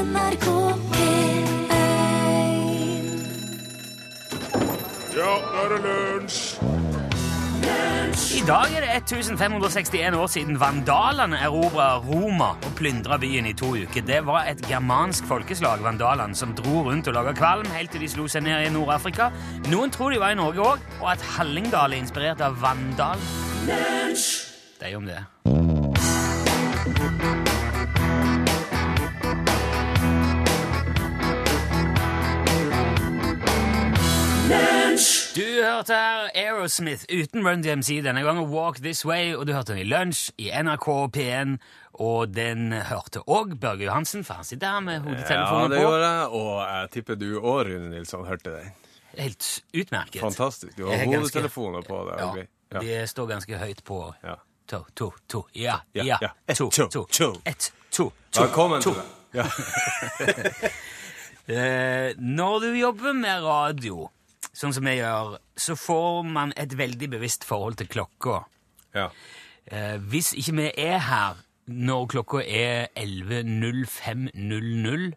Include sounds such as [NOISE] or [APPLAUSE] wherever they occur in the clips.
NRK P1 Ja, nå er det lunsj! I dag er det 1561 år siden vandalene erobra Roma og plyndra byen i to uker. Det var et germansk folkeslag, vandalene, som dro rundt og laga kvalm helt til de slo seg ned i Nord-Afrika. Noen tror de var i Norge òg, og at Hallingdal er inspirert av Vandal. Det er om det. Du hørte her Aerosmith uten Run DMC denne gangen Walk This Way, og du hørte den i Lunsj i NRK P1, og den hørte òg Børge Johansen, for han sitter her med hodetelefonen på. Ja, det gjorde jeg, og jeg tipper du og Rune Nilsson hørte den. Helt utmerket. Fantastisk. Du har er hodetelefoner på deg. Ja, okay. Ja. det står ganske høyt på Ja. to, to, to. Ja, Ja, ja. Et, To, to, to. to. To, to. Velkommen to. til deg. Ja. [LAUGHS] Eh, når du jobber med radio, sånn som jeg gjør, så får man et veldig bevisst forhold til klokka. ja. Eh, hvis ikke vi er her når klokka er 11.05.00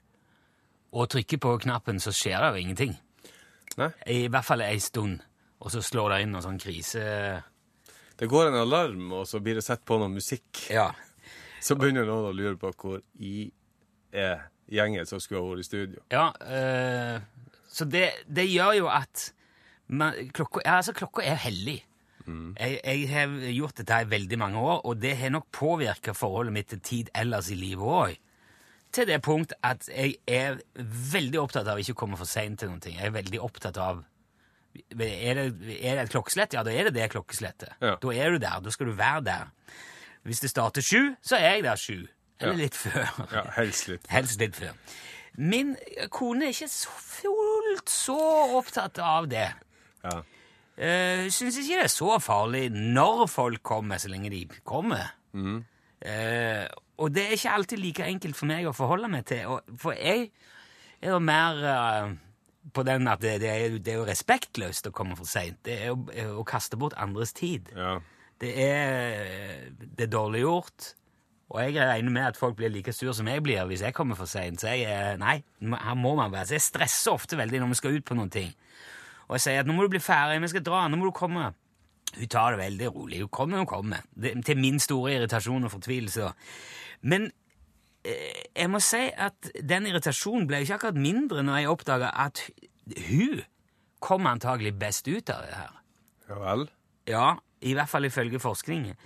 og trykker på knappen, så skjer det jo ingenting. Nei? I hvert fall ei stund. Og så slår det inn noen sånn krise... Det går en alarm, og så blir det sett på noe musikk. Ja. Så begynner noen å lure på hvor i er gjengen som skulle ha vært i studio. ja eh, så det, det gjør jo at man, klokka, ja, altså, klokka er hellig. Jeg, jeg har gjort dette i veldig mange år, og det har nok påvirka forholdet mitt til tid ellers i livet òg. Til det punkt at jeg er veldig opptatt av ikke å komme for seint til noen ting. Jeg er veldig opptatt av er det, er det et klokkeslett? Ja, da er det det klokkeslettet. Ja. Da er du der. Da skal du være der. Hvis det starter sju, så er jeg der sju. Eller Ja. litt før. Ja, helst litt. Helst litt før. Min kone er ikke så fullt så opptatt av det. Ja. Uh, syns ikke det er så farlig når folk kommer, så lenge de kommer. Eh, og det er ikke alltid like enkelt for meg å forholde meg til. Og, for jeg er jo mer uh, på den at det, det, er, det er jo respektløst å komme for seint. Det er jo eh, å kaste bort andres tid. ja. Det er, det er dårlig gjort. Og jeg regner med at folk blir like sur som jeg blir hvis jeg kommer for seint. Så jeg er Nei, her må man være. Så jeg stresser ofte veldig når vi skal ut på noen ting. Og jeg sier at nå må du bli ferdig, vi skal dra, nå må du komme. Hun tar det veldig rolig. Hun kommer, hun kommer. Det, til min store irritasjon og fortvilelse. Men eh, jeg må si at den irritasjonen ble ikke akkurat mindre når jeg oppdaga at hun kom antagelig best ut av det her. ja vel? Ja, i hvert fall ifølge forskningen.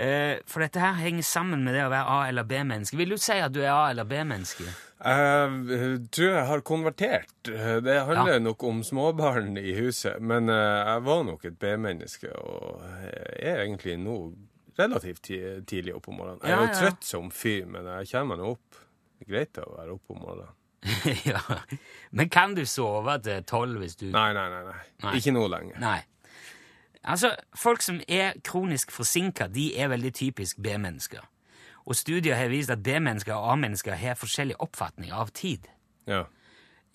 Eh, for dette her henger sammen med det å være A- eller B-menneske. Vil du si at du er A- eller B-menneske? Jeg tror jeg har konvertert. Det handler nok om småbarn i huset, men eh, jeg var nok et B-menneske, og er egentlig nå relativt tidlig oppe om morgenen. Jeg er jo ja. trøtt som fyr, men jeg kommer nå opp. Det er greit å være oppe om morgenen. [LAUGHS] ja. Men kan du sove til tolv hvis du Nei, nei, nei. nei. Nei. Ikke nå lenger. Nei. Altså, folk som er kronisk forsinka, de er veldig typisk B-mennesker. Og studier har vist at B-mennesker og A-mennesker har forskjellig oppfatning av tid. Ja.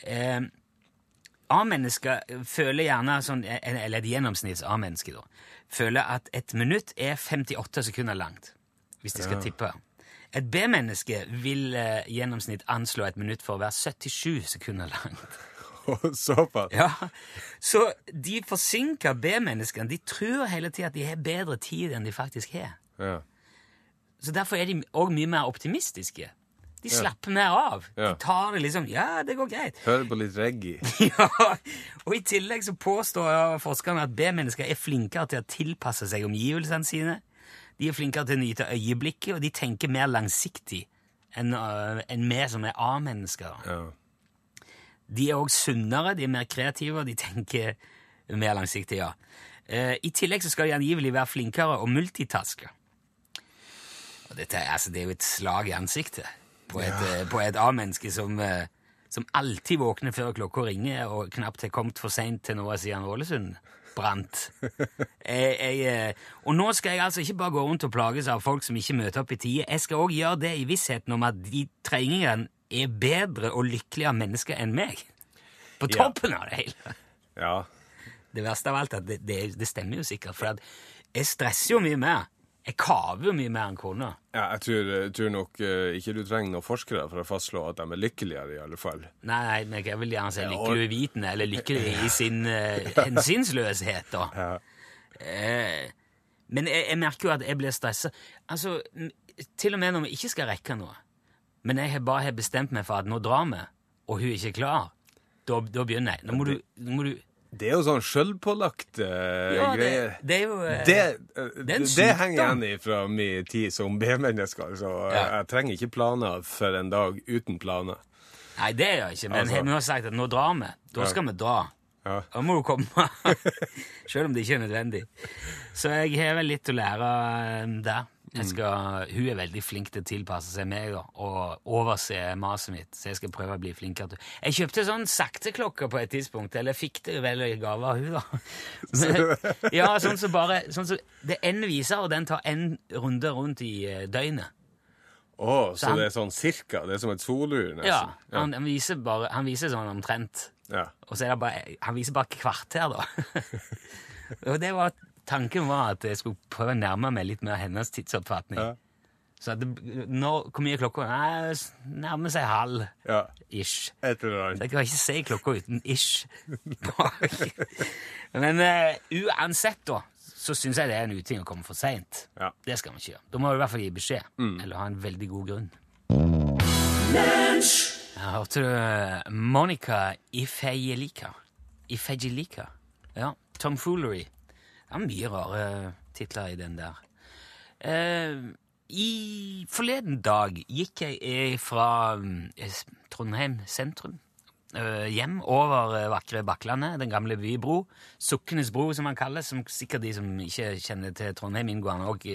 Eh, A-mennesker føler gjerne sånn, eller et gjennomsnitts A-menneske da, føler at et minutt er 58 sekunder langt, hvis de skal tippe. Et B-menneske vil eh, gjennomsnitt anslå et minutt for å være 77 sekunder langt. [LAUGHS] Såpass. Ja, Så de forsinka B-menneskene de tror hele tida at de har bedre tid enn de faktisk har. Ja. Så derfor er de òg mye mer optimistiske. De slapper mer av. Ja. De tar det liksom Ja, det går greit. Hører på litt reggae. [LAUGHS] Ja, og I tillegg så påstår forskerne at B-mennesker er flinkere til å tilpasse seg omgivelsene sine. De er flinkere til å nyte øyeblikket, og de tenker mer langsiktig enn uh, enn vi som er A-mennesker. Ja. De er òg sunnere, de er mer kreative, og de tenker mer langsiktig, ja. Eh, I tillegg så skal de angivelig være flinkere og multitaske. Og dette er, altså, det er jo et slag i ansiktet på et, ja. et A-menneske som, eh, som alltid våkner før klokka ringer, og knapt har kommet for seint til noe siden Ålesund brant. Jeg, jeg, eh, og nå skal jeg altså ikke bare gå rundt og plages av folk som ikke møter opp i tide. Jeg skal òg gjøre det i vissheten om at de trengingene er bedre og lykkeligere mennesker enn meg. På Ja. toppen av det hele. ja. Det verste av alt er at det, det, det stemmer jo sikkert. For jeg stresser jo mye mer Jeg kaver jo mye mer enn kona. Ja, jeg tror, jeg tror nok eh, ikke du trenger noen forskere for å fastslå at de er lykkeligere, i alle fall. Nei, nei, men jeg vil gjerne si Ja, lykkelig uvitende, eller lykkelig i [LAUGHS] sin uh, hensynsløshet, da. Ja. Uh, men jeg, jeg merker jo at jeg blir stressa. Altså, til og med når vi ikke skal rekke noe, men jeg har bare har bestemt meg for at nå drar vi, og hun er ikke klar, da, da begynner jeg. Nå må du, nå må du Det er jo sånn sjølpålagt uh, Ja, det, greie. det er jo uh, Det, uh, det det, henger igjen fra min tid som B-menneske. Altså. Ja. Jeg trenger ikke planer for en dag uten planer. Nei, det gjør jeg ikke, men Altså- vi har sagt at nå drar vi. Da Ja. skal vi dra. Ja. Da må du komme. [LAUGHS] Selv om det ikke er nødvendig. Så jeg har vel litt å lære eh, der. Jeg skal, hun er veldig flink til å tilpasse seg meg da, og overse maset mitt, så jeg skal prøve å bli flinkere Jeg kjøpte sånn sakteklokke på et tidspunkt, eller fikk det vel i gave av hun da. [LAUGHS] Men, ja, sånn som bare sånn så, Det er én viser, og den tar en runde rundt i eh, døgnet. Å, så han- det er sånn cirka? Det er som et solur, nesten? Ja, han, han, viser bare, han viser sånn omtrent. Ja. Og så er det bare, han viser bare kvarter, da. [LAUGHS] og det var, tanken var at jeg skulle prøve å nærme meg litt mer hennes tidsoppfatning. Ja. Så at det, når, hvor mye er klokka? Nei, nærmer seg halv, ja. ish. Et eller Så annet. jeg kan ikke si klokka uten ish. bak. [LAUGHS] Men uh, uansett, da, så syns jeg det er en uting å komme for seint. Ja. Det skal vi ikke gjøre. Da må du i hvert fall gi beskjed, eller ha en veldig god grunn. Jeg hørte du Monica Ifejelika. Ifejelika. Ja. Tomfoolery. Det er mye rare titler i den der. Eh, I forleden dag gikk jeg eh, fra eh, Trondheim sentrum eh, hjem over vakre Bakklandet, den gamle bybro. Sukkenes bro, som man kaller som sikkert de som ikke kjenner til Trondheim inngående, òg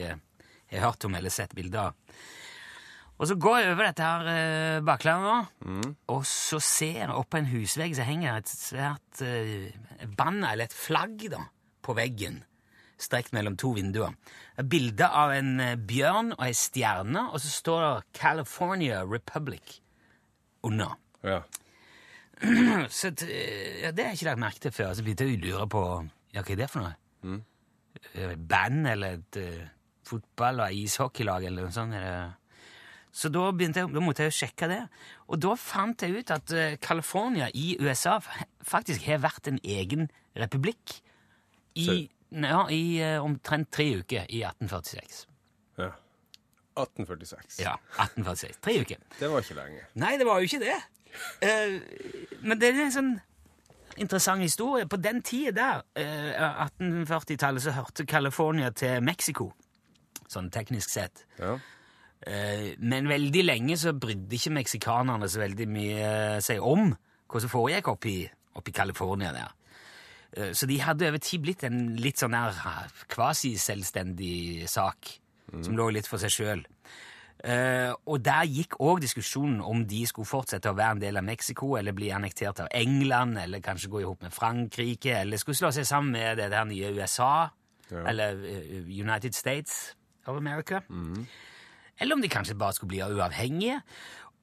har hørt om eller sett bilder av. Og så går jeg over dette her Bakklandet, nå, og så ser jeg opp på en husvegg så henger et svært eh, banner, eller et flagg, da, på veggen, strekt mellom to vinduer. Er bilde av en eh, bjørn og ei stjerne, og så står det 'California Republic' under. Ja. [CLEARS THROAT] Så ja, det har jeg ikke lagt merke til før. Så begynte jeg å lure på ja, hva er det for noe. Mm. Band eller et uh, fotball- og ishockeylag eller noe sånt. Eller. Så da, jeg, da måtte jeg jo sjekke det. Og da fant jeg ut at uh, California i USA faktisk har vært en egen republikk i, ja, i eh, omtrent tre uker i 1846. ja. 1846. Ja, 1846. Tre uker. Det var ikke lenge. Nei, det var jo ikke det. Eh, men det er en sånn interessant historie. På den tida der, eh, 1840-tallet, så hørte California til Mexico, sånn teknisk sett. Ja. Eh, men veldig lenge så brydde ikke meksikanerne så veldig mye seg om hva som foregikk oppi, oppi California der. Eh, Så de hadde over tid blitt en litt sånn her kvasiselvstendig sak, som lå litt for seg sjøl. Uh, og der gikk òg diskusjonen om de skulle fortsette å være en del av Mexico, eller bli annektert av England, eller kanskje gå i hop med Frankrike, eller skulle slå seg sammen med det der nye USA, Ja. eller eh, United States of America. Eller om de kanskje bare skulle bli uavhengige.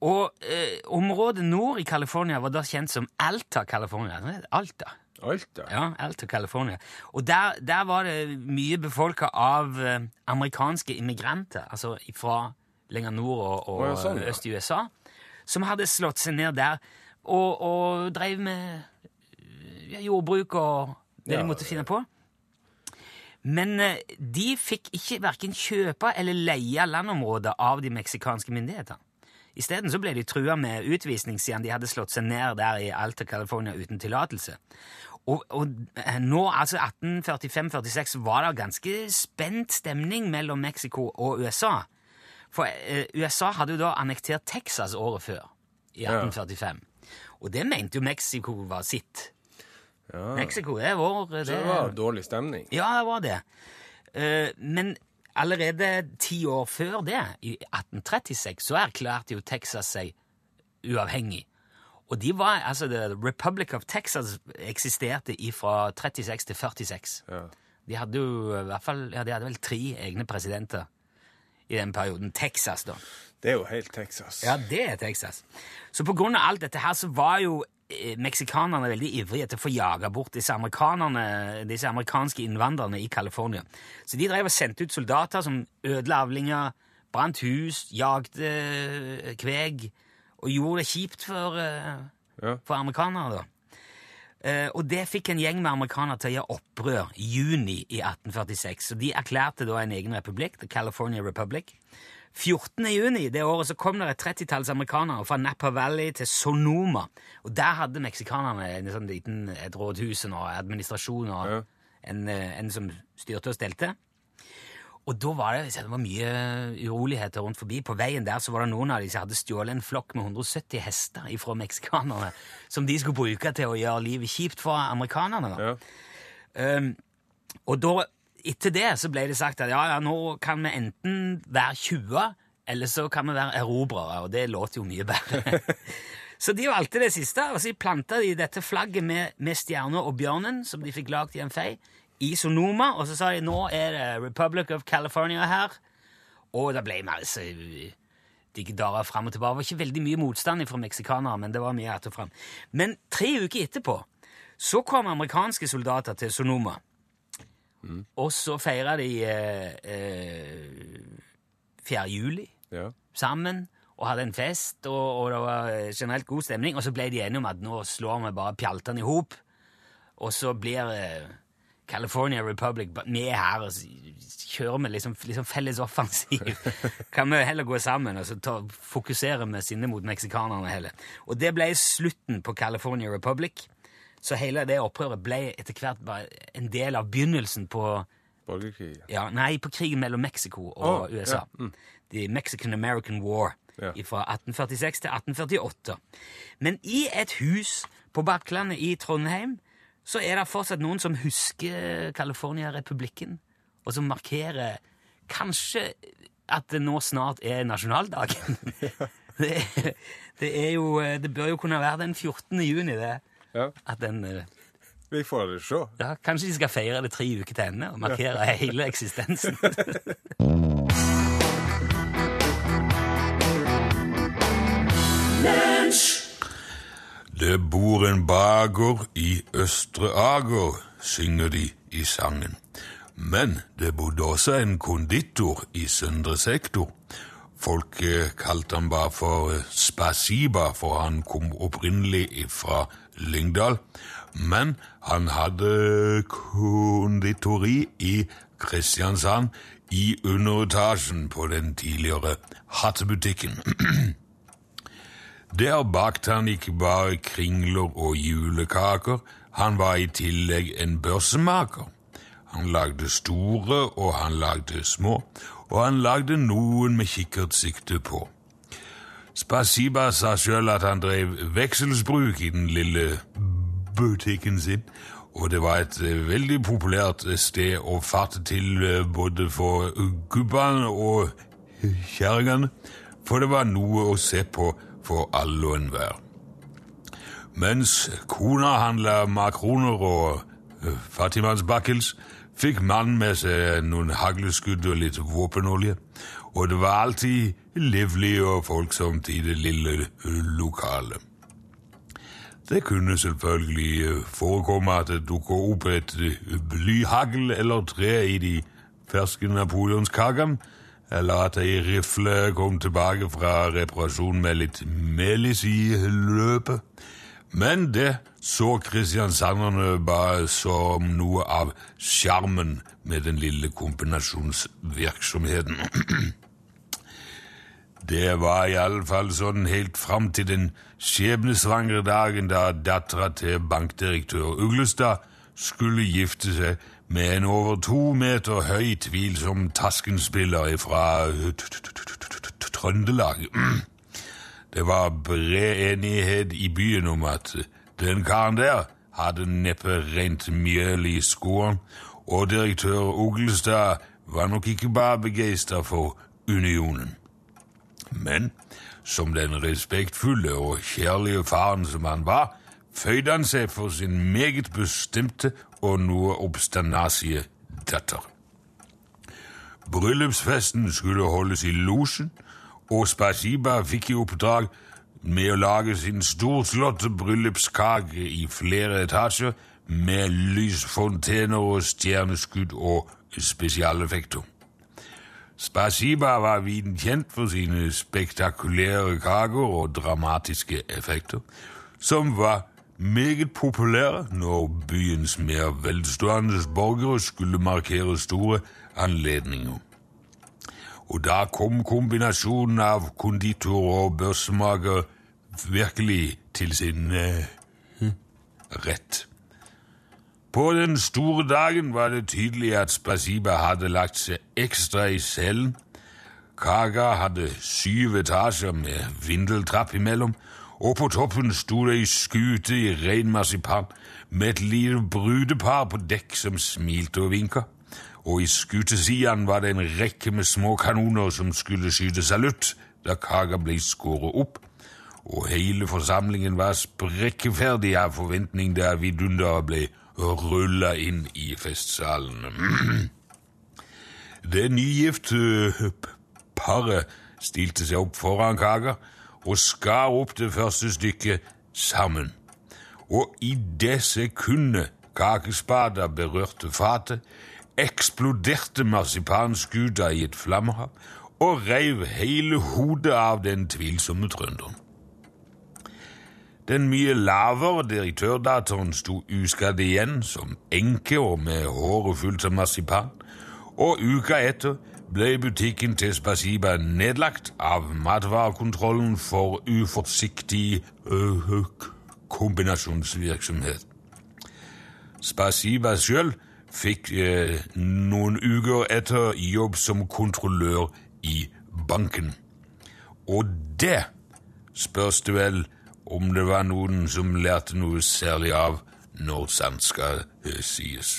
Og eh, området nord i California var da kjent som Alta, California. Alta. Alta? Ja, Alta, California. Og der, der var det mye befolka av eh, amerikanske immigranter, altså fra lenger nord og, og ja, sånn, ja. øst i USA, som hadde slått seg ned der og, og drev med ja, jordbruk og det Ja, de måtte finne på. Men eh, de fikk ikke verken kjøpe eller leie landområder av de meksikanske myndighetene. Isteden så ble de trua med utvisning siden de hadde slått seg ned der i Alta, California uten tillatelse. Og, og eh, nå, altså 1845-46, var det ganske spent stemning mellom Mexico og USA. For eh, USA hadde jo da annektert Texas året før, i 1845. Og det mente jo Mexico var sitt. Ja. Mexico er vår Så det var dårlig stemning. ja, det var det. Uh, men allerede ti år før det, i 1836, så erklærte jo Texas seg uavhengig. Og de var, altså, The Republic of Texas eksisterte fra 36 til 46. Ja. De hadde jo i hvert fall, ja, de hadde vel tre egne presidenter i den perioden. Texas, da. Det er jo helt Texas. Ja, det er Texas. Så på grunn av alt dette her, så var jo meksikanerne er veldig ivrige etter å få jaga bort disse, disse amerikanske innvandrerne i California. Så de drev og sendte ut soldater som ødela avlinger, brant hus, jagde eh, kveg og gjorde det kjipt for, eh, Ja. for amerikanere. da. Eh, og det fikk en gjeng med amerikanere til å gjøre opprør i juni i 1846. Så de erklærte da en egen republikk, The California Republic. 14. juni det året så kom det et trettitalls amerikanere fra Napa Valley til Sonoma. Og der hadde meksikanerne en sånn liten, et rådhus og administrasjon og Ja. en, eh, en som styrte og stelte. Og da var det, det var mye uroligheter rundt forbi. På veien der så var det noen av de som hadde stjålet en flokk med 170 hester fra meksikanerne, som de skulle bruke til å gjøre livet kjipt for amerikanerne. Ja. Um, og da, etter det så ble det sagt at ja, ja, nå kan vi enten være 20, eller så kan vi være erobrere, og det låter jo mye bedre. [LAUGHS] så de valgte det siste, og så planta de dette flagget med, med stjerna og bjørnen, som de fikk lagd i en fei, i Sonoma, og så sa de nå er det Republic of California her, og det ble vi altså diggedarer fram og tilbake. Det var ikke veldig mye motstand fra meksikanere, men det var mye att og fram. Men tre uker etterpå så kom amerikanske soldater til Sonoma. Og så feira de eh, eh, 4. juli ja. sammen og hadde en fest, og, og det var generelt god stemning. Og så ble de enige om at nå slår vi bare pjaltene i hop, og så blir eh, California Republic Vi med her, og kjører med liksom, liksom felles offensiv. [LAUGHS] kan vi heller gå sammen og så ta, fokusere med sinne mot meksikanerne heller. Og det ble slutten på California Republic. Så hele det opprøret ble etter hvert bare en del av begynnelsen på Borgerkrig. ja, Nei, på krigen mellom Mexico og oh, USA. ja, mm. The Mexican-American War Ja. fra 1846 til 1848. Men i et hus på Bakklandet i Trondheim så er det fortsatt noen som husker California-republikken, og som markerer kanskje at det nå snart er nasjonaldagen. [LAUGHS] det, det er jo Det bør jo kunne være den 14. juni, det. Ja. At den eh, Vi får se. ja, Kanskje de skal feire det tre uker til ende og markere hele eksistensen. [LAUGHS] Det bor en bager i Østre Ager, synger de i sangen. Men det bodde også en konditor i Søndre Sektor. Folk eh, kalte han bare for eh, Spasiba, for han kom opprinnelig fra Lyngdal. Men han hadde konditori i Kristiansand, i underetasjen på den tidligere hattebutikken. [CLEARS THROAT] Der bakte han ikke bare kringler og julekaker, han var i tillegg en børsemaker. Han lagde store, og han lagde små, og han lagde noen med kikkertsikte på. Spasiba sa sjøl at han drev vekselsbruk i den lille butikken sin, og det var et eh, veldig populært eh, sted å farte til eh, både for gubbene og kjerringene, for det var noe å se på for alle og enhver. Mens kona handla makroner og fattigmannsbakkels, fikk mannen med seg noen hagleskudd og litt våpenolje, og det var alltid livlig og folksomt i det lille lokalet. Det kunne selvfølgelig forekomme at det dukket opp et blyhagl eller tre i de ferske napoleonskakene, eller at ei rifle kom tilbake fra reparasjon med litt melis i løpet. Men det så kristiansanderne bare som noe av sjarmen med den lille kombinasjonsvirksomheten. [CLEARS THROAT] Det var iallfall sånn helt fram til den skjebnesvangre dagen da dattera til bankdirektør Uglestad skulle gifte seg med en over to meter høy, tvilsom Taskenspiller fra Trøndelag. [CLEARS THROAT] Det var bred enighet i byen om at den karen der hadde neppe rent mjøl i skoene, og direktør Uglestad var nok ikke bare begeistra for unionen. Men som den respektfulle og kjærlige faren som han var, føyde han seg for sin meget bestemte og noe obstanasie datter. Bryllupsfesten skulle holdes i losjen, og Spasiba fikk i oppdrag med å lage sin storslåtte bryllupskake i flere etasjer med lysfontener og stjerneskudd og spesialeffekter. Spasiba var viden kjent for sine spektakulære kaker og dramatiske effekter, som var meget populære når byens mer velstående borgere skulle markere store anledninger. Og da kom kombinasjonen av konditor og børsemaker virkelig til sin eh, rett. På den store dagen var det tydelig at Spasiba hadde lagt seg ekstra i cellen. Kaga hadde syv etasjer med vindeltrapp imellom, og på toppen sto det ei skute i ren marsipan med et lite brudepar på dekk som smilte og vinka. Og i skutesidene var det en rekke med små kanoner som skulle skyte salutt da Kaga ble skåret opp, og hele forsamlingen var sprekkeferdig av forventning da vidunderet ble rulla inn i festsalen. [CLEARS THROAT] Det nygifte paret stilte seg opp foran kaka og skar opp det første stykket sammen. Og i det sekundet kakespada berørte fatet, eksploderte marsipanskuta i et flammehav og reiv hele hodet av den tvilsomme trønderen. Den mye lavere direktørdatteren sto uskadd igjen, som enke og med håret fullt av marsipan, og uka etter ble butikken til Spasiba nedlagt av matvarekontrollen for uforsiktig kombinasjonsvirksomhet. Spasiba sjøl fikk eh, noen uker etter jobb som kontrollør i banken. Og det spørs det vel om det var noen som lærte noe særlig av når sant skal sies.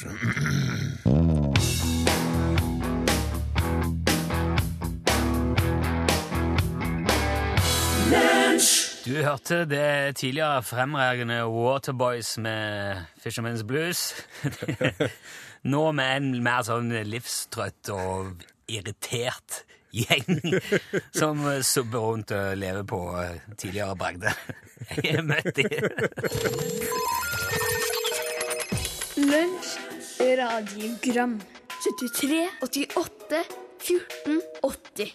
Du hørte det tidligere fremragende Waterboys med Fisherman's Blues. [LAUGHS] Nå med en mer sånn livstrøtt og irritert gjeng som subber rundt og lever på tidligere bragder. Jeg har møtt dem. Lunsj, radiogram 73, 88, 14, 80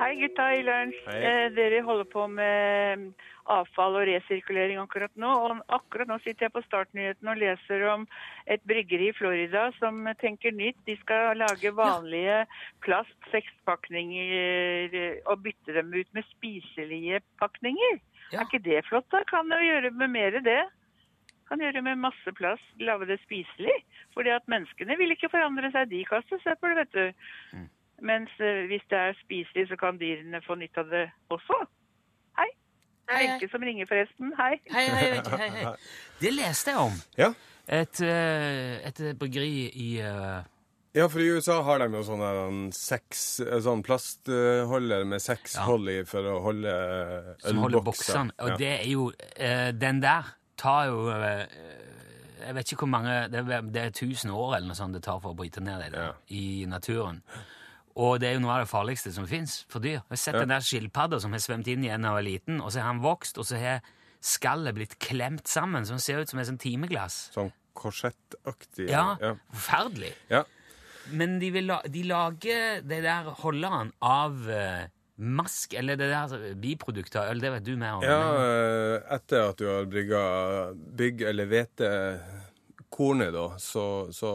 Hei gutta i lunsj. Eh, dere holder på med avfall og resirkulering akkurat nå. Og akkurat nå sitter jeg på Startnyhetene og leser om et bryggeri i Florida som tenker nytt. De skal lage vanlige plast sekspakninger eh, og bytte dem ut med spiselige pakninger. Ja. Er ikke det flott, da? Kan jo gjøre med mer det. Kan gjøre med masse plast, lage det spiselig. Fordi at menneskene vil ikke forandre seg, de kaster søppel, vet du. Mens eh, hvis det er spiselig, så kan dyrene få nytte av det også. Hei. Det er Hei, hei. Wenche som ringer, forresten. Hei. Hei, hei, hei, hei, hei. [LAUGHS] Det leste jeg om. Ja. Et, eh, et bryggeri i uh... ja, for i USA har de jo sånne um, seks, sånn plastholder med seks Ja. hold i for å holde eh, som holder ølbokser. boksene. Og Ja. det er jo uh, Den der tar jo uh, Jeg vet ikke hvor mange Det er, det er 1000 år eller noe sånt det tar for å bryte ned det der, Ja. i naturen. Og det er jo noe av det farligste som fins for dyr. Jeg har sett Ja. den der skilpadda som har svømt inn igjen da jeg var liten, og så har han vokst, og så har skallet blitt klemt sammen, så han ser ut som et sånt timeglass. Sånn korsettaktig. Ja, ja. forferdelig. Ja. Men de, vil de lager det der holderen av eh, mask, eller det der biproduktet av øl, det vet du mer om. Ja, eh, etter at du har brygga bygg eller hvetekornet, da, så, så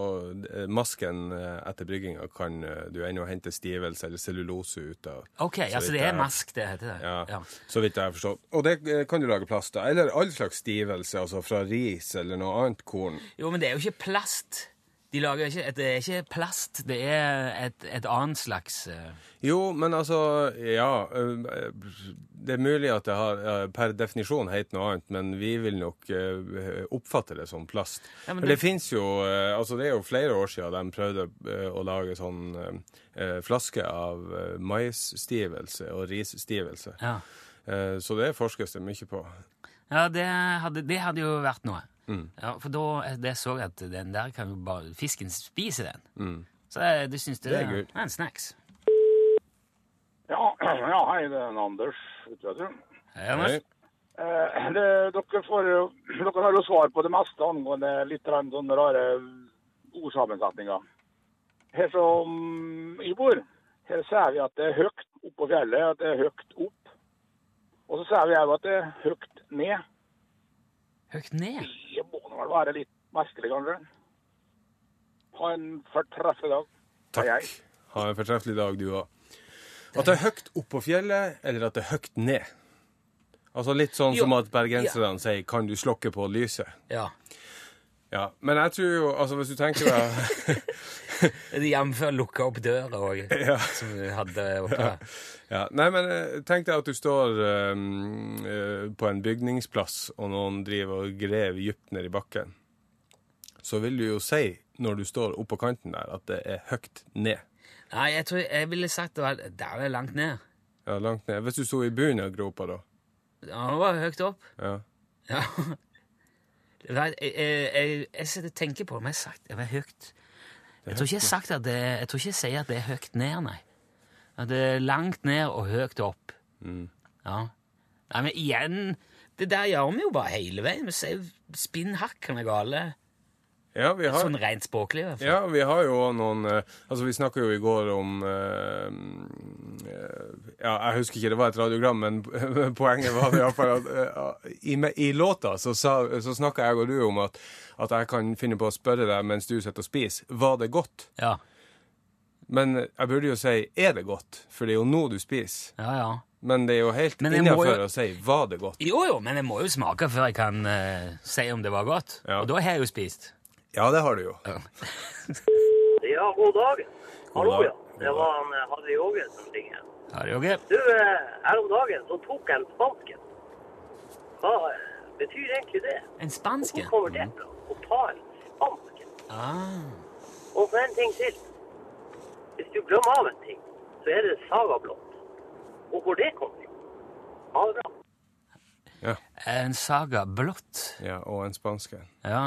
eh, masken eh, etter brygginga kan eh, du ennå hente stivelse eller cellulose ut av. Ok, Så altså det er jeg- mask det heter det. Ja, Ja. så vidt jeg har forstått. Og det kan du lage plast av. Eller all slags stivelse, altså fra ris eller noe annet korn. Jo, men det er jo ikke plast. De lager ikke, det er ikke plast, det er et, et annet slags eh, Jo, men altså Ja. eh, Det er mulig at det har per definisjon heter noe annet, men vi vil nok eh, oppfatte det som plast. Ja, men For det- det fins jo Altså, det er jo flere år siden de prøvde å lage sånn flaske av maisstivelse og risstivelse. Ja, Så det forskes det mye på. ja det, hadde, det hadde jo vært noe. Mm. Ja, For da det så jeg at den der kan jo bare Fisken spiser den. Mm. Så jeg, du syns det, Det er er en snacks. Ja, [CLEARS THROAT] Ja, hei, det er en Anders. Vet du. Hei, Anders. Eh, det, dere, får, [CLEARS THROAT] dere har jo svar på det meste angående litt sånne rare ordsammensetninger. Her som jeg bor, her ser vi at det er høyt opp på fjellet, at det er høyt opp. Og så ser vi òg at det er høyt ned. Høyt ned. Det må vel være litt merkelig, kanskje. Ha en fortreffelig dag. Takk. Ha en fortreffelig dag, du òg. At det er høyt opp på fjellet, eller at det er høyt ned. Altså Litt sånn Jo, som at bergenserne sier 'kan du slokke på lyset'? Ja. Ja, Men jeg tror jo altså Hvis du tenker deg Jf. lukka opp døra òg, [LAUGHS] Ja. som du hadde oppe der. ja, Nei, men eh, tenk deg at du står um, uh, på en bygningsplass, og noen driver og graver dypt ned i bakken. Så vil du jo si, når du står oppå kanten der, at det er høyt ned. Nei, jeg tror jeg ville sagt det var Der er langt ned. Ja, langt ned. Hvis du sto i bunnen av gropa, da. Ja, det var høyt opp. Ja. Ja. Jeg, jeg, jeg, tenker på men jeg har sagt det høyt. Jeg tror ikke jeg sagt at det, jeg tror ikke jeg sier at det er høyt ned, nei. At det er langt ned og høyt opp. Ja. Nei, men igjen, det der gjør vi jo bare hele veien. Vi sier spinn hakkende gale. ja, vi har Sånn rent språklig, i hvert fall. Ja, vi har jo noen eh, Altså, vi snakka jo i går om uh, Ja, jeg husker ikke, det var et radiogram, men [LAUGHS] poenget var iallfall at uh, i, i låta så, sa- så snakka jeg og du om at, at jeg kan finne på å spørre deg mens du sitter og spiser, var det godt? Ja, Men jeg burde jo si er det godt, for det er jo nå du spiser. ja. ja. Men det er jo helt innafor jo- å si var det godt. Jo, jo, men jeg må jo smake før jeg kan uh, si om det var godt. Ja. Og da har jeg jo spist. Ja, det har du jo. Ja, god dag. Hallo, ja. Det var han eh, Harry Åge som ringer. Ja, det er ok. Du, eh, her om dagen så tok jeg en spansken. Hva betyr egentlig det? En spanske? Hvor kommer det fra? Å ta en spansken? Ah. Og så en ting til. Hvis du glemmer av en ting, så er det sagablått. Og hvor det kommer fra? Ha det bra. En saga blått. Ja, og en spanske. Ja.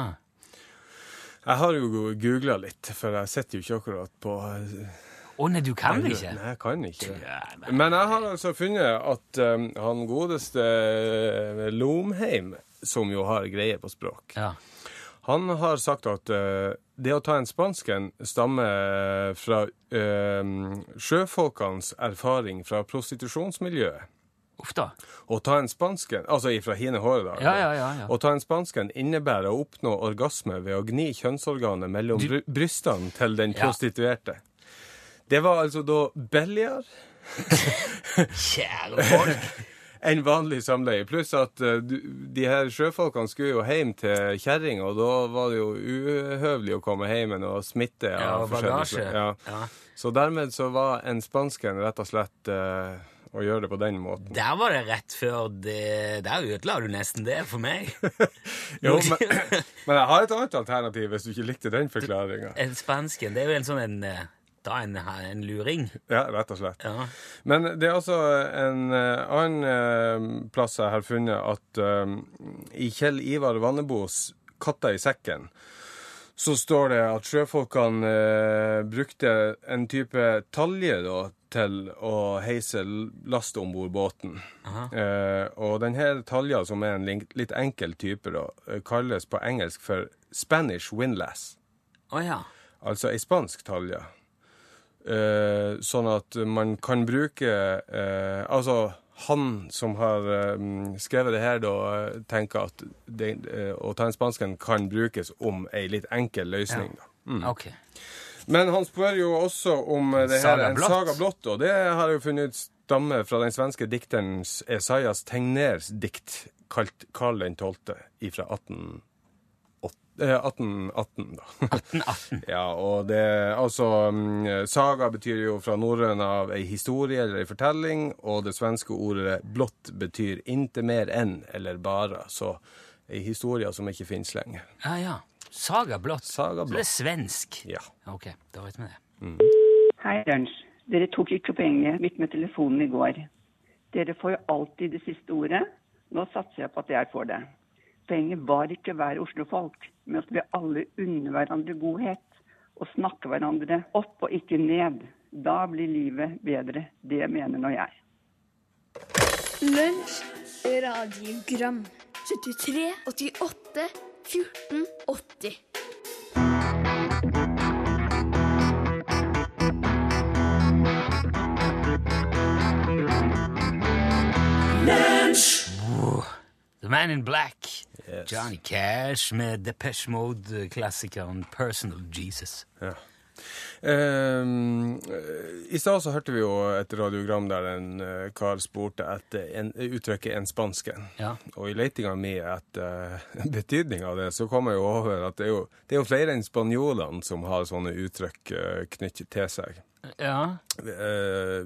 Jeg har jo googla litt, for jeg sitter jo ikke akkurat på Å nei, du kan det ikke? Nei, jeg kan ikke det. Men jeg har altså funnet at um, han godeste eh, Lomheim, som jo har greie på språk, Ja. han har sagt at uh, det å ta en spansken stammer fra uh, sjøfolkenes erfaring fra prostitusjonsmiljøet. Uff da. Å ta en spansken, altså ifra hine håredager, Ja, ja, ja, ja. å ta en spansken innebærer å oppnå orgasme ved å gni kjønnsorganet mellom du... brystene til den prostituerte. Det var altså da Bellier Kjære folk. [LAUGHS] enn vanlig samleie. Pluss at uh, de her sjøfolkene skulle jo hjem til kjerring, og da var det jo uhøvelig å komme hjem med noe smitte. Ja, av og bagasje. Ja. Ja. Så dermed så var en spansken rett og slett uh, å gjøre det på den måten. Der var det rett før det Der ødela du nesten det for meg. [LAUGHS] Jo, men, [LAUGHS] men jeg har et annet alternativ hvis du ikke likte den forklaringa. En Spansken, det er jo en sånn en Da en, en luring. Ja, rett og slett. Ja. Men det er altså en eh, annen eh, plass jeg har funnet at eh, i Kjell Ivar Vannebos 'Katta i sekken' så står det at sjøfolkene eh, brukte en type talje da, til å heise last om bord båten. Eh, og denne talja, som er en litt enkel type, da, kalles på engelsk for Spanish windlass. Oh, ja. Altså ei spansk talje. Eh, sånn at man kan bruke eh, Altså, han som har eh, skrevet det her, da, tenker at det, eh, å ta en spansken kan brukes om ei litt enkel løsning, da. Okay. Men han spør jo også om det her, Saga en saga blått, og det har jeg jo funnet ut stammer fra den svenske dikteren Esaias Tegners dikt kalt Karl 12. fra 18... eh, 1818, da. 1818. [LAUGHS] Ja, og det Altså, mm, saga betyr jo fra norrøn av ei historie eller ei fortelling, og det svenske ordet blått betyr inte mer enn eller bare, så ei historie som ikke finnes lenger. Ja, ja. Saga blått. Saga Så det er svensk. Ja. Ok, da vet vi det. Hei, Lunsj. Dere tok ikke poenget mitt med telefonen i går. Dere får jo alltid det siste ordet. Nå satser jeg på at jeg får det. Poenget var ikke å være Oslo-folk, men at vi alle unner hverandre godhet og snakker hverandre opp og ikke ned. Da blir livet bedre. Det mener nå jeg. Lunsj, radiogram 73, 88, 14, 80 The Man in Black. Johnny Cash med Depeche Mode-klassikeren Personal Jesus. Ja. Um, I stad så hørte vi jo et radiogram der en uh, kar spurte etter en, uttrykket 'en spansken'. Ja. Og i letinga mi etter [LAUGHS] uh, betydninga av det, så kom jeg jo over at det er jo, det er jo flere enn spanjolene som har sånne uttrykk uh, knyttet til seg. Ja. Eh,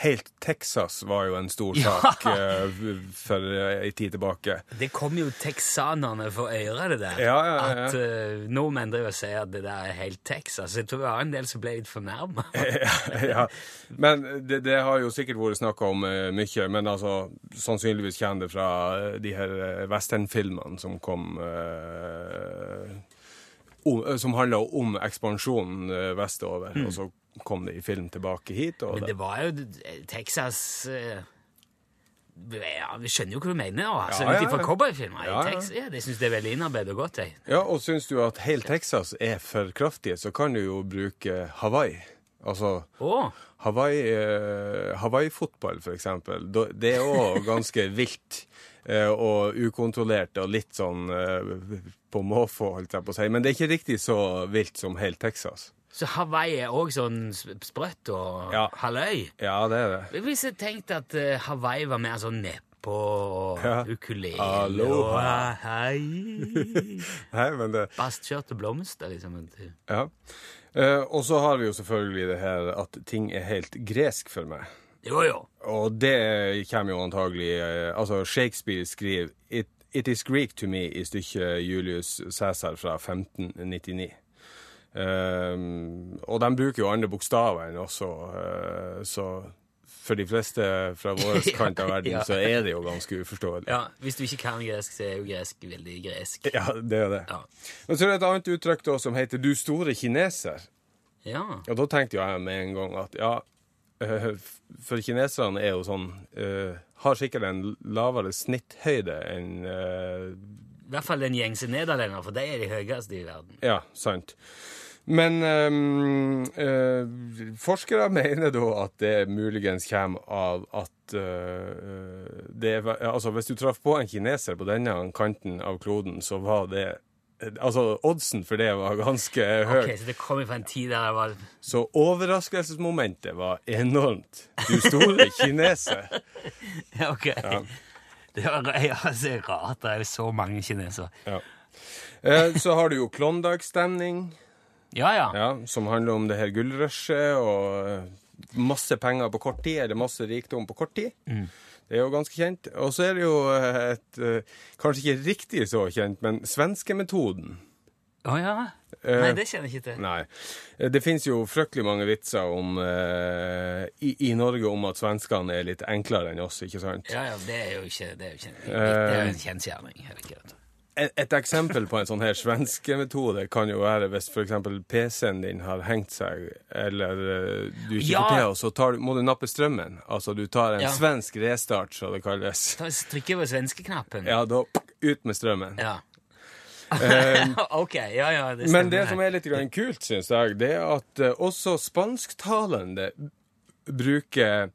helt Texas var jo en stor sak ja. for ei tid tilbake. Det kom jo texanerne for øre, det der. Ja, ja, ja. At uh, nordmenn driver og sier at det der er helt Texas. Jeg tror det var en del som ble litt fornærma. [LAUGHS] ja, men det, det har jo sikkert vært snakka om uh, mye, men altså, sannsynligvis kommer det fra eh, de her eh, westernfilmene som kom uh, om, eh, Som handla om ekspansjonen eh, vestover, og så kom det i film tilbake hit. Men det var jo Texas eh, ja, Vi skjønner jo hva du mener. Altså, Ja, ja, ja. cowboyfilmer. Ja, ja. Ja, det syns jeg er veldig innarbeidet og godt. Jeg. Ja, og syns du at helt Texas er for kraftige, så kan du jo bruke Hawaii. Altså oh. Hawaii-fotball, Hawaii-fotball, for eksempel. Det er òg [LAUGHS] ganske vilt. eh, og ukontrollert og litt sånn på måfå, holdt jeg på å si. Men det er ikke riktig så vilt som helt Texas. Så Hawaii er òg sånn sprøtt og Ja. halvøy? Ja, det er det. Hvis jeg tenkte at eh, Hawaii var mer sånn nedpå og Ja. ukulele Aloha. og hei [LAUGHS] Nei, men det Bastkjørt og blomster, liksom. Ja. Eh, og så har vi jo selvfølgelig det her at ting er helt gresk for meg. Jo, jo. Og det kommer jo antagelig eh, Altså, Shakespeare skriver It, It is Greek to me i stykket Julius Cæsar fra 1599. Um, og de bruker jo andre bokstaver enn også, eh, så for de fleste fra vår [LAUGHS] kant av verden Ja. så er det jo ganske uforståelig. Ja, Hvis du ikke kan gresk, så er jo gresk veldig gresk. Ja, det er det. Ja. Men så er det et annet uttrykk da som heter 'du store kineser'. Ja. Og da tenkte jeg med en gang at ja, eh, for kineserne er jo sånn uh, Har sikkert en lavere snitthøyde enn uh, I hvert fall den gjengse nederlender, for de er de høyeste i verden. Ja, sant. Men ehm, eh, forskere mener da at det muligens kommer av at eh, det er, Altså, hvis du traff på en kineser på denne kanten av kloden, så var det Altså, oddsen for det var ganske høy. Ok, Så det kom fra en tid der det var Så overraskelsesmomentet var enormt. Du store kineser. [LAUGHS] Ja, ok. Det var altså, rart. Det er jo så mange kinesere. Ja. Eh, så har du jo Klondyke-stemning, Ja, ja. ja, som handler om det her gullrushet og masse penger på kort tid, eller masse rikdom på kort tid. Det er jo ganske kjent. Og så er det jo et eh, Kanskje ikke riktig så kjent, men svenskemetoden. Å ja? Eh, Nei, det kjenner jeg ikke til. Nei. Eh, Det fins jo fryktelig mange vitser om, eh, i, i Norge om at svenskene er litt enklere enn oss, ikke sant? Ja, ja, det er jo ikke Det er jo, ikke, det er jo en kjensgjerning. Et, eksempel på en sånn her svenskemetode kan jo være hvis f.eks. PC-en din har hengt seg, eller eh, du ikke Ja. får til, og så tar, må du nappe strømmen. Altså du tar en Ja. svensk restart, så det kalles. Ta Trykke på svenskeknappen. Ja, da ut med strømmen. Ja. Eh, [LAUGHS] ok, ja, ja, det men det som er litt grann kult, syns jeg, det er at eh, også spansktalende bruker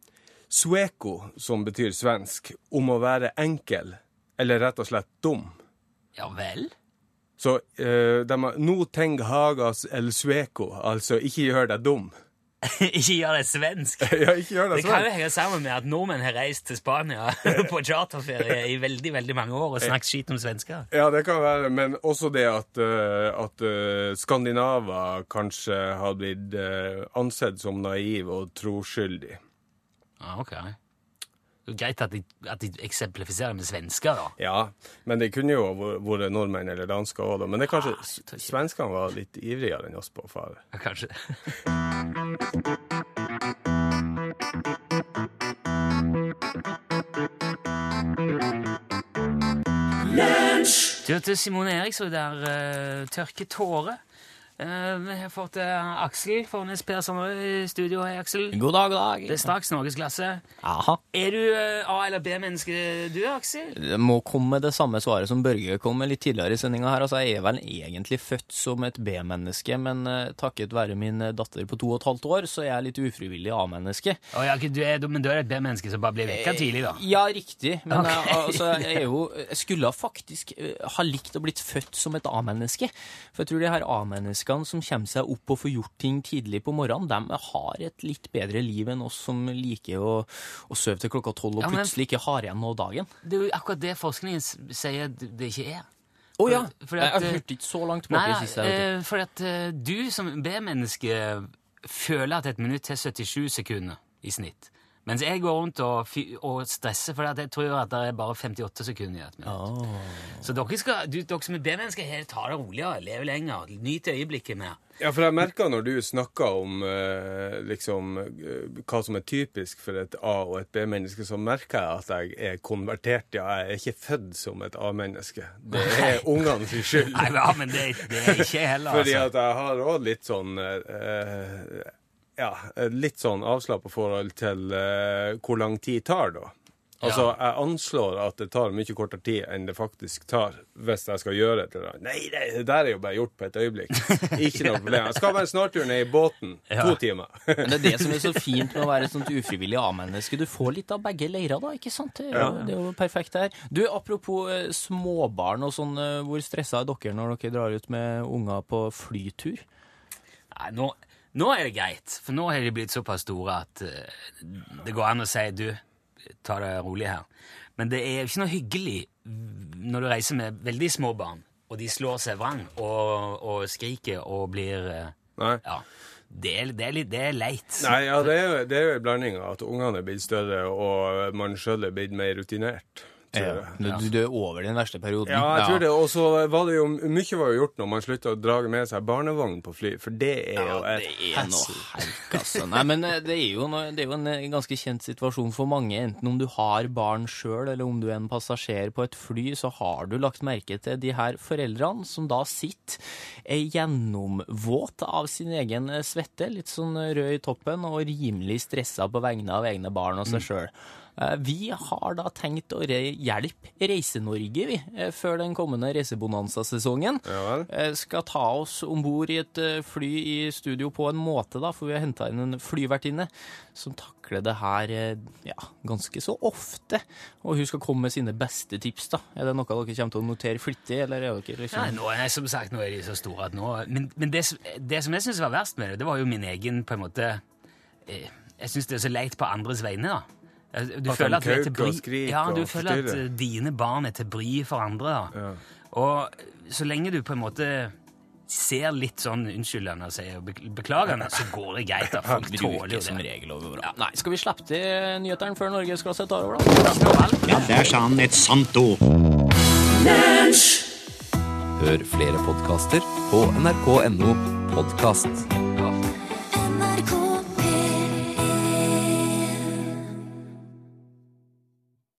sueco, som betyr svensk, om å være enkel, eller rett og slett dum. Ja vel? Så uh, de har no teng hagas el sueco, altså ikke gjør deg dum. [LAUGHS] ikke gjør det svensk. [LAUGHS] ja, ikke gjør deg Det kan jo svensk. henge sammen med at nordmenn har reist til Spania [LAUGHS] på charterferie i veldig veldig mange år og snakket skit om svensker. Ja, det kan være, men også det at, uh, at uh, skandinaver kanskje har blitt eh, ansett som naiv og troskyldig. Ja, ok. Det er greit at de, at de eksemplifiserer med svensker, da. Ja, men det kunne jo vært- nordmenn eller dansker òg, da. Men det er kanskje Ah, svenskene var litt ivrigere enn oss på å fare. Ja, Kanskje. Du hørte Simone Eriksrud der uh, tørke tårer. Eh, vi har fått eh, Aksel Fornes Persson i studio. Hei, Aksel. God dag, god dag. Det er straks norgesklasse. Er du eh, A- eller B-menneske du, Aksel? Det må komme det samme svaret som Børge kom med litt tidligere i sendinga her. Altså, jeg er vel egentlig født som et B-menneske, men takket være min datter på to og et halvt år, så er jeg litt ufrivillig A-menneske. Oh, ja, du er, men du er et B-menneske som bare blir vekka tidlig, da? Ja, riktig. Men okay. jeg, altså, jeg, jo, jeg skulle faktisk ha likt å blitt født som et A-menneske. For jeg tror de her A-menneskene som kommer seg opp og får gjort ting tidlig på morgenen, de har et litt bedre liv enn oss som liker å, å sove til klokka tolv og Ja, men- plutselig ikke har igjen noe dagen. Det er jo akkurat det forskningen sier det ikke er. Å ja! Fordi jeg at, har eh, hørt ikke så langt i nei, siste. uh, for at uh, du som B-menneske føler at et minutt har 77 sekunder i snitt. Mens jeg går rundt og, og stresser for at jeg tror at det er bare 58 sekunder i et minutt. Så dere, skal, du, dere som er B-mennesker, her, ta det roligere, leve lenger, nyt øyeblikket mer. Ja, for jeg merka når du snakka om eh, liksom eh, hva som er typisk for et A- og et B-menneske, så merka jeg at jeg er konvertert. Ja, jeg er ikke født som et A-menneske. Det er ungene sin skyld. Nei, ja, men det, det er ikke heller, Fordi altså. at jeg har òg litt sånn eh, Ja, litt sånn avslappa forhold til uh, hvor lang tid tar, da. Altså, jeg anslår at det tar mye kortere tid enn det faktisk tar hvis jeg skal gjøre et eller annet. Nei, det, det der er jo bare gjort på et øyeblikk. [LAUGHS] Ikke noe problem. Jeg skal bare snartur ned i båten. Ja. To timer. [LAUGHS] Men det er det som er så fint med å være et sånt ufrivillig A-menneske. Du får litt av begge leirer, da, ikke sant? Det er, jo, det er jo perfekt her. Du, apropos eh, småbarn og sånn, eh, hvor stressa er dere når dere drar ut med unger på flytur? Nei, nå, nå er det greit, for nå har de blitt såpass store at eh, det går an å si du, ta det rolig her. Men det er jo ikke noe hyggelig når du reiser med veldig små barn, og de slår seg vrang og, og skriker og blir eh, Nei. Ja. Det er, det er litt Det er leit. Nei, ja, det er det er jo en blanding av at ungene er blitt større, og man sjøl er blitt mer rutinert. Jeg. Du, du, er over den verste perioden. Ja, jeg tror det. Og så var det jo Mye var jo gjort når man slutta å dra med seg barnevogn på fly, for det er jo Ja, et det er noe herk, altså. Nei, men eh, det er, jo noe, det er jo en eh, ganske kjent situasjon for mange. Enten om du har barn sjøl, eller om du er en passasjer på et fly, så har du lagt merke til de her foreldrene som da sitter er gjennomvåt av sin egen eh, svette, litt sånn rød i toppen, og rimelig stressa på vegne av egne barn og seg sjøl. Vi har da tenkt å hjelpe Reise-Norge, vi, eh, før den kommende reisebonanza-sesongen. Ja. Eh, skal ta oss om bord i et eh, fly i studio på en måte, da, for vi har henta inn en flyvertinne som takler det her eh, ja, ganske så ofte. Og hun skal komme med sine beste tips. da. Er det noe dere kommer til å notere flittig, eller er dere Nei, liksom nå er, som sagt, nå er de så store at nå Men, men det, det som jeg syns var verst med det, det var jo min egen på en måte eh, Jeg syns det er så leit på andres vegne, da. Du At føler at du er til bry Ja, du føler at dine barn er til bry for andre, da. Og så lenge du på en måte ser litt sånn unnskyldende og sier beklagende, så går det greit. da. Folk tåler jo som regel Ja, Nei, skal vi slippe til nyhetene før norgesklasse tar over, da? Ja, der sa han et sant ord. Hør flere podkaster på nrk.no podkast.